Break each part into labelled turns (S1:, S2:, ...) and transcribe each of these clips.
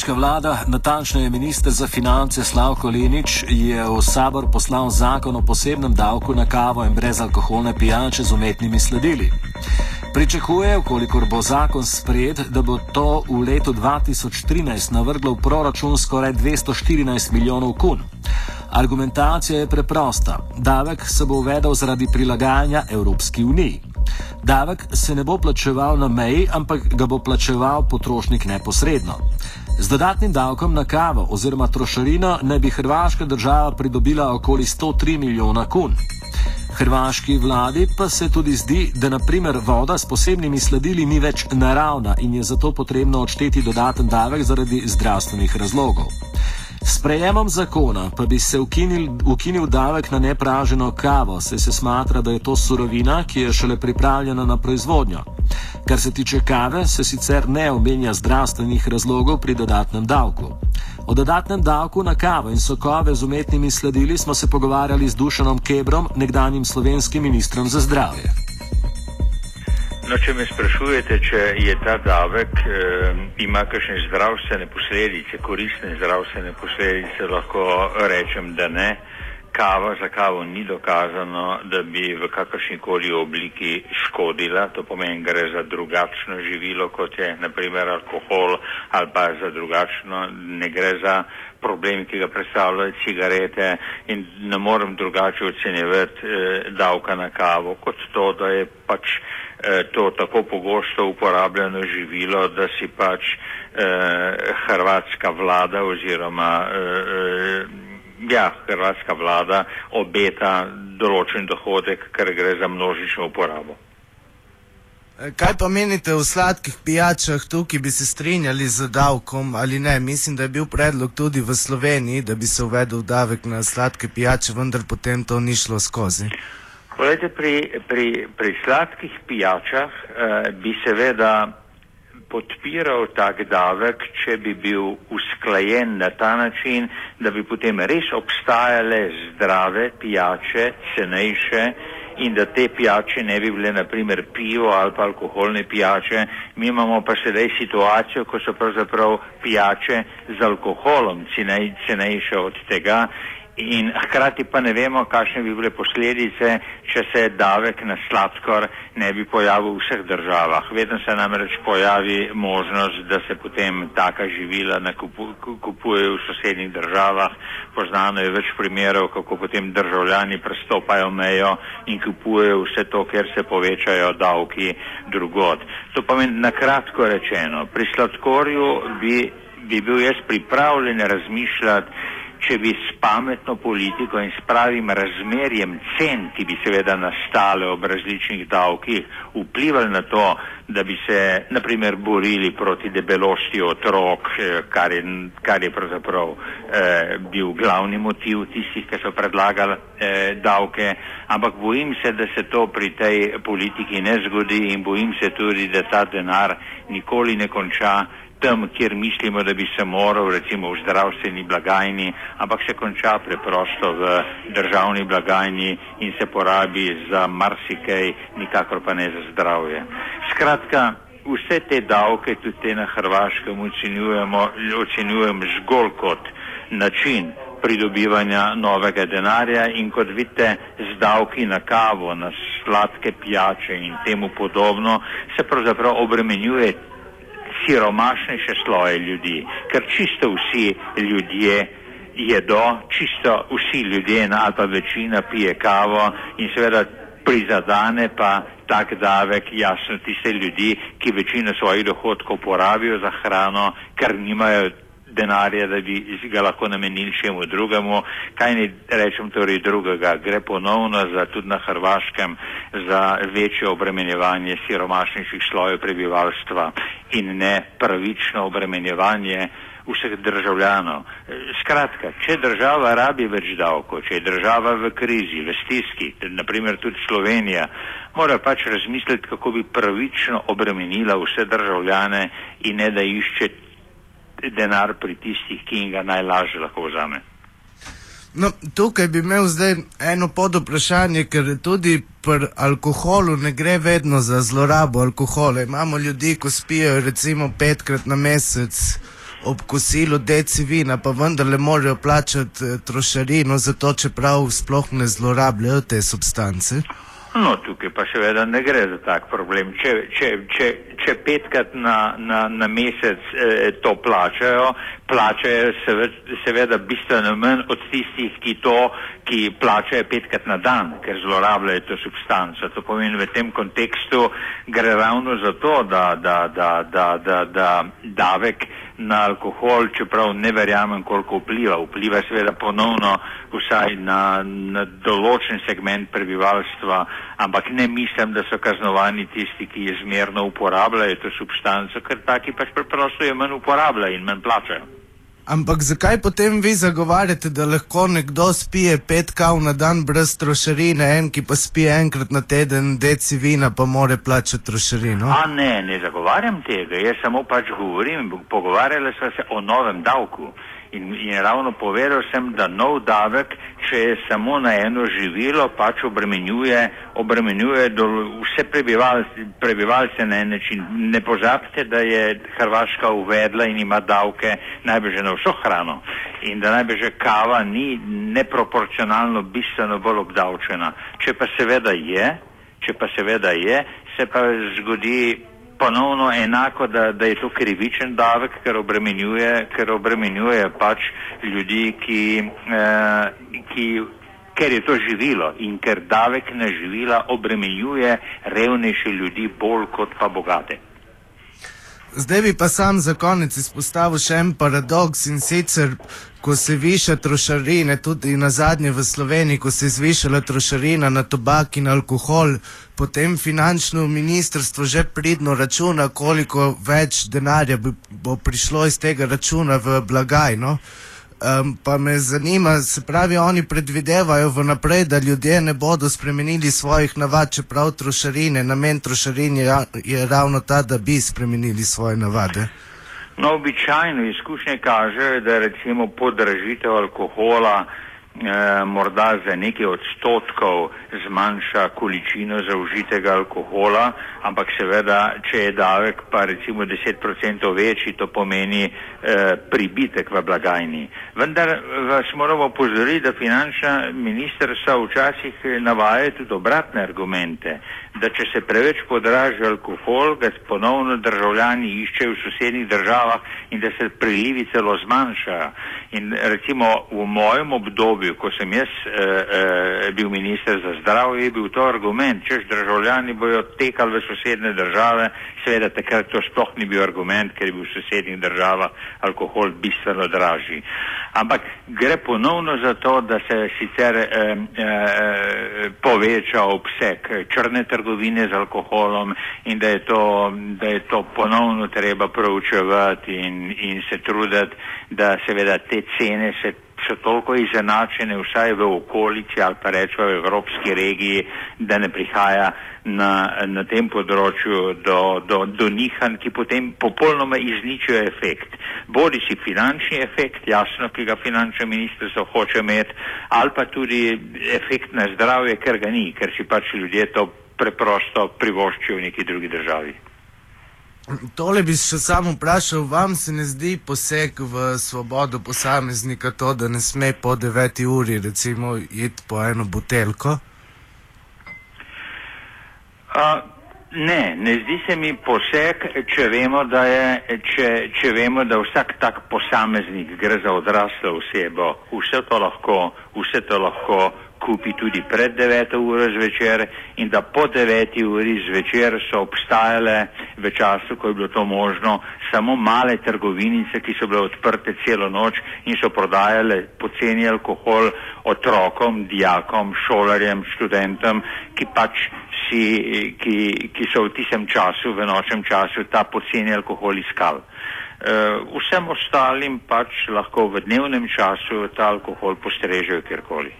S1: Hrvaška vlada, natančneje minister za finance Slavko Lenič, je v sabor poslal zakon o posebnem davku na kavo in brezalkoholne pijače z umetnimi sledili. Pričakuje, ukolikor bo zakon sprejet, da bo to v letu 2013 navrglo v proračun skoraj 214 milijonov kun. Argumentacija je preprosta. Davek se bo uvedel zaradi prilagajanja Evropski uniji. Davek se ne bo plačeval na meji, ampak ga bo plačeval potrošnik neposredno. Z dodatnim davkom na kavo oziroma trošarino naj bi hrvaška država pridobila okoli 103 milijona kun. Hrvaški vladi pa se tudi zdi, da naprimer voda s posebnimi sledili ni več naravna in je zato potrebno odšteti dodaten davek zaradi zdravstvenih razlogov. S prejemom zakona pa bi se ukinil, ukinil davek na nepraženo kavo, saj se smatra, da je to surovina, ki je šele pripravljena na proizvodnjo. Kar se tiče kave, se sicer ne omenja zdravstvenih razlogov pri dodatnem davku. O dodatnem davku na kavo in sokove z umetnimi sledili smo se pogovarjali z Dušanom Kebrom, nekdanjim slovenskim ministrom za zdravje.
S2: No, če me sprašujete, če je ta davek, eh, ima kakšne zdravstvene posledice, koristne zdravstvene posledice, lahko rečem, da ne. Kava za kavo ni dokazano, da bi v kakršni koli obliki škodila, to pomeni, gre za drugačno živilo, kot je naprimer alkohol ali pa za drugačno, ne gre za problem, ki ga predstavljajo cigarete in ne morem drugače ocenjevati eh, davka na kavo, kot to, da je pač eh, to tako pogosto uporabljeno živilo, da si pač eh, hrvatska vlada oziroma eh, ja, hrvatska vlada obeta določen dohodek, ker gre za množično uporabo.
S3: Kaj pa menite o sladkih pijačah, tukaj bi se strinjali z davkom ali ne? Mislim, da je bil predlog tudi v Sloveniji, da bi se uvedel davek na sladke pijače, vendar potem to ni šlo skozi.
S2: Poglejte, pri, pri, pri sladkih pijačah eh, bi seveda podpiral tak davek, če bi bil usklajen na ta način, da bi potem res obstajale zdrave pijače, cenejše in da te pijače ne bi bile naprimer pivo ali pa alkoholne pijače. Mi imamo pa sedaj situacijo, ko so pravzaprav pijače z alkoholom cenej, cenejše od tega in hkrati pa ne vemo, kakšne bi bile posledice, če se davek na sladkor ne bi pojavil v vseh državah. Vedno se namreč pojavi možnost, da se potem taka živila kupujejo v sosednjih državah. Poznano je več primerov, kako potem državljani prestopajo mejo in kupujejo vse to, ker se povečajo davki drugod. To pomeni na kratko rečeno, pri sladkorju bi, bi bil jaz pripravljen razmišljati, če bi s pametno politiko in s pravim razmerjem cen, ki bi seveda nastale ob različnih davkih, vplivali na to, da bi se naprimer borili proti debelosti otrok, eh, kar je, kar je pravzaprav eh, bil glavni motiv tistih, ki so predlagali eh, davke, ampak bojim se, da se to pri tej politiki ne zgodi in bojim se tudi, da ta denar nikoli ne konča tam, kjer mislimo, da bi se moral, recimo v zdravstveni blagajni, ampak se konča preprosto v državni blagajni in se porabi za marsikaj, nikakor pa ne za zdravje. Skratka, vse te davke, tudi te na Hrvaškem, ocenjujem zgolj kot način pridobivanja novega denarja in kot vidite, z davki na kavo, na sladke pijače in temu podobno, se pravzaprav obremenjuje siromašnejše sloje ljudi, ker čisto vsi ljudje jedo, čisto vsi ljudje, ali pa večina pije kavo in seveda prizadane pa tak davek jasno tiste ljudi, ki večino svojih dohodkov porabijo za hrano, ker nimajo denarja, da bi ga lahko namenili čemu drugemu. Kaj ne rečem torej drugega? Gre ponovno za tudi na Hrvaškem za večje obremenjevanje siromašnejših slojev prebivalstva in ne pravično obremenjevanje vseh državljanov. Skratka, če država rabi več davko, če je država v krizi, v stiski, naprimer tudi Slovenija, mora pač razmisliti, kako bi pravično obremenila vse državljane in ne da išče denar pri tistih, ki jim ga najlažje lahko vzame.
S3: No, tukaj bi imel zdaj eno pod vprašanje, ker tudi pri alkoholu ne gre vedno za zlorabo alkohola. Imamo ljudi, ko spijo recimo petkrat na mesec ob kosilu deci vina, pa vendarle morajo plačati eh, trošarino za to, čeprav sploh ne zlorabljajo te substance.
S2: No, tukaj pa seveda ne gre za tak problem. Če, če, če, če petkrat na, na, na mesec eh, to plačajo, plačajo seveda, bistveno manj od tistih, ki to, ki plačajo petkrat na dan, ker zlorabljajo to substanco. To pomeni, v tem kontekstu gre ravno za to, da, da, da, da, da, da davek na alkohol, čeprav ne verjamem, koliko vpliva. Vpliva seveda ponovno vsaj na, na določen segment prebivalstva, ampak ne mislim, da so kaznovani tisti, ki izmerno uporabljajo to substanco, ker taki pač preprosto je manj uporabljajo in manj plačajo.
S3: Ampak zakaj potem vi zagovarjate, da lahko nekdo spije pet kav na dan brez trošarine, en ki pa spije enkrat na teden deci vina, pa more plačati trošarino?
S2: A ne, ne zagovarjam tega, jaz samo pač govorim, pogovarjali smo se o novem davku. In, in ravno povedal sem, da nov davek, če je samo na eno živilo, pač obremenjuje, obremenjuje vse prebivalce, prebivalce na en način. Ne pozabite, da je Hrvaška uvedla in ima davke najbrž na vso hrano in da najbrž kava ni neproporcionalno bistveno bolj obdavčena. Če pa seveda je, če pa seveda je, se pa zgodi ponovno enako, da, da je to krivičen davek, ker obremenjuje, ker obremenjuje pač ljudi, ki, eh, ki, ker je to živilo in ker davek na živila obremenjuje revnejše ljudi bolj kot pa bogate.
S3: Zdaj bi pa sam za konec izpostavil še en paradoks in sicer, ko se viša trošarine, tudi na zadnje v Sloveniji, ko se je zvišala trošarina na tobak in alkohol, potem finančno ministrstvo že pridno računa, koliko več denarja bo prišlo iz tega računa v blagajno. Um, pa me zanima, se pravi, oni predvidevajo vnaprej, da ljudje ne bodo spremenili svojih navad, čeprav trošarine, namen trošarin je, je ravno ta, da bi spremenili svoje navade.
S2: No, običajno izkušnje kažejo, da recimo podražitev alkohola morda za nekaj odstotkov zmanjša količino zaužitega alkohola, ampak seveda, če je davek pa recimo 10% večji, to pomeni eh, pribitek v blagajni. Vendar vas moramo pozoriti, da finančna ministerstva včasih navajajo tudi obratne argumente, da če se preveč podraži alkohol, ga ponovno državljani iščejo v sosednjih državah in da se prilivi celo zmanjša. In recimo v mojem obdobju, ko sem jaz eh, eh, bil minister za zdravje, je bil to argument, češ državljani bojo tekali v sosedne države, seveda takrat to sploh ni bil argument, ker je bil v sosednjih državah alkohol bistveno dražji. Ampak gre ponovno za to, da se sicer eh, eh, poveča obseg črne trgovine z alkoholom in da je to, da je to ponovno treba proučevati in, in se truditi, da seveda te cene se so toliko izenačene vsaj v okolici ali pa rečemo v evropski regiji, da ne prihaja na, na tem področju do, do, do nihanj, ki potem popolnoma izničijo efekt. Bodi si finančni efekt, jasno, ki ga finančno ministrstvo hoče imeti, ali pa tudi efekt na zdravje, ker ga ni, ker si pač ljudje to preprosto privoščijo v neki drugi državi.
S3: Tole bi še samo vprašal, vam se ne zdi poseg v svobodo posameznika to, da ne sme po deveti uri recimo iti po eno butelko?
S2: Uh, ne, ne zdi se mi poseg, če vemo, da, je, če, če vemo, da vsak tak posameznik gre za odraslo osebo, vse to lahko, vse to lahko kupi tudi pred 9. uro zvečer in da po 9. uri zvečer so obstajale v času, ko je bilo to možno, samo male trgovinice, ki so bile odprte celo noč in so prodajale poceni alkohol otrokom, dijakom, šolarjem, študentom, ki pač si, ki, ki so v tistem času, v nočnem času, ta poceni alkohol iskali. Uh, vsem ostalim pač lahko v dnevnem času ta alkohol postrežejo kjerkoli.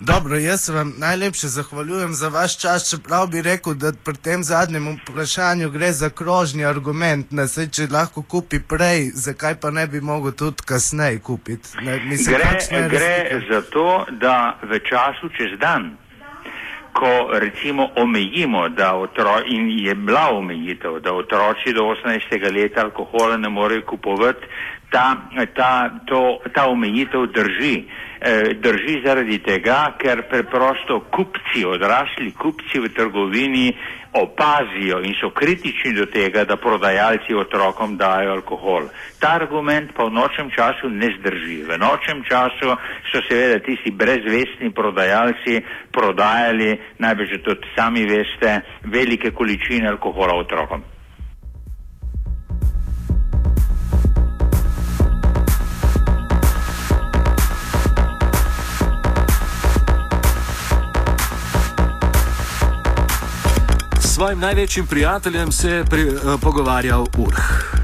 S3: Dobro, jaz se vam najlepše zahvaljujem za vaš čas, čeprav bi rekel, da pri tem zadnjem vprašanju gre za krožni argument, da se če lahko kupi prej, zakaj pa ne bi mogel tudi kasneje kupiti. Ne,
S2: mislim, gre gre za to, da v času čez dan, ko recimo omejimo, da otro, in je bila omejitev, da otroci do 18. leta alkohola ne morejo kupovati, ta, ta, to, ta omejitev drži. E, drži zaradi tega, ker preprosto kupci, odrasli kupci v trgovini opazijo in so kritični do tega, da prodajalci otrokom dajo alkohol. Ta argument pa v nočnem času ne zdrži. V nočnem času so seveda tisti brezvestni prodajalci prodajali, najbrž tudi sami veste, velike količine alkohola otrokom.
S1: Svojim največjim prijateljem se je pri, uh, pogovarjal Urh.